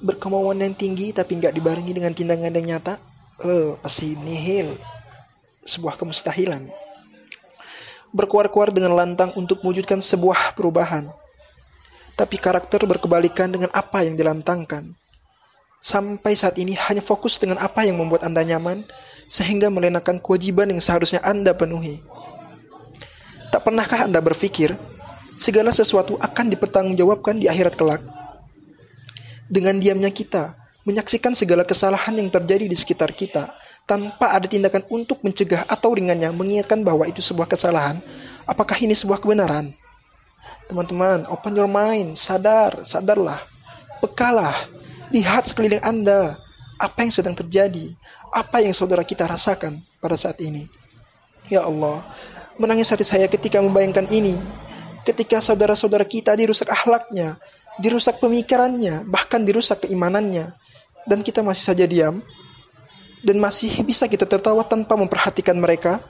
berkemauan yang tinggi tapi nggak dibarengi dengan tindakan yang nyata, eh pasti nihil. Sebuah kemustahilan. Berkuar-kuar dengan lantang untuk mewujudkan sebuah perubahan. Tapi karakter berkebalikan dengan apa yang dilantangkan. Sampai saat ini hanya fokus dengan apa yang membuat Anda nyaman, sehingga melenakan kewajiban yang seharusnya Anda penuhi. Tak pernahkah Anda berpikir, segala sesuatu akan dipertanggungjawabkan di akhirat kelak? Dengan diamnya kita, menyaksikan segala kesalahan yang terjadi di sekitar kita, tanpa ada tindakan untuk mencegah atau ringannya mengingatkan bahwa itu sebuah kesalahan, apakah ini sebuah kebenaran? Teman-teman, open your mind, sadar, sadarlah, pekalah, lihat sekeliling Anda, apa yang sedang terjadi, apa yang saudara kita rasakan pada saat ini. Ya Allah, menangis hati saya ketika membayangkan ini, ketika saudara-saudara kita dirusak akhlaknya, dirusak pemikirannya, bahkan dirusak keimanannya, dan kita masih saja diam, dan masih bisa kita tertawa tanpa memperhatikan mereka?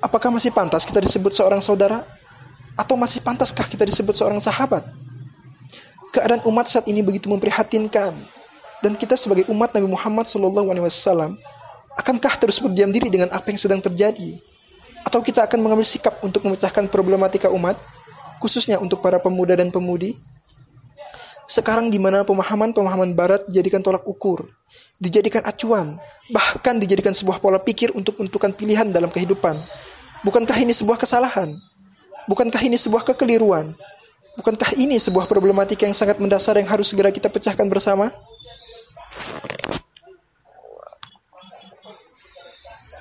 Apakah masih pantas kita disebut seorang saudara? Atau masih pantaskah kita disebut seorang sahabat? Keadaan umat saat ini begitu memprihatinkan, dan kita sebagai umat Nabi Muhammad SAW akankah terus berdiam diri dengan apa yang sedang terjadi? Atau kita akan mengambil sikap untuk memecahkan problematika umat, khususnya untuk para pemuda dan pemudi? Sekarang di mana pemahaman-pemahaman barat dijadikan tolak ukur, dijadikan acuan, bahkan dijadikan sebuah pola pikir untuk menentukan pilihan dalam kehidupan. Bukankah ini sebuah kesalahan? Bukankah ini sebuah kekeliruan? Bukankah ini sebuah problematika yang sangat mendasar yang harus segera kita pecahkan bersama?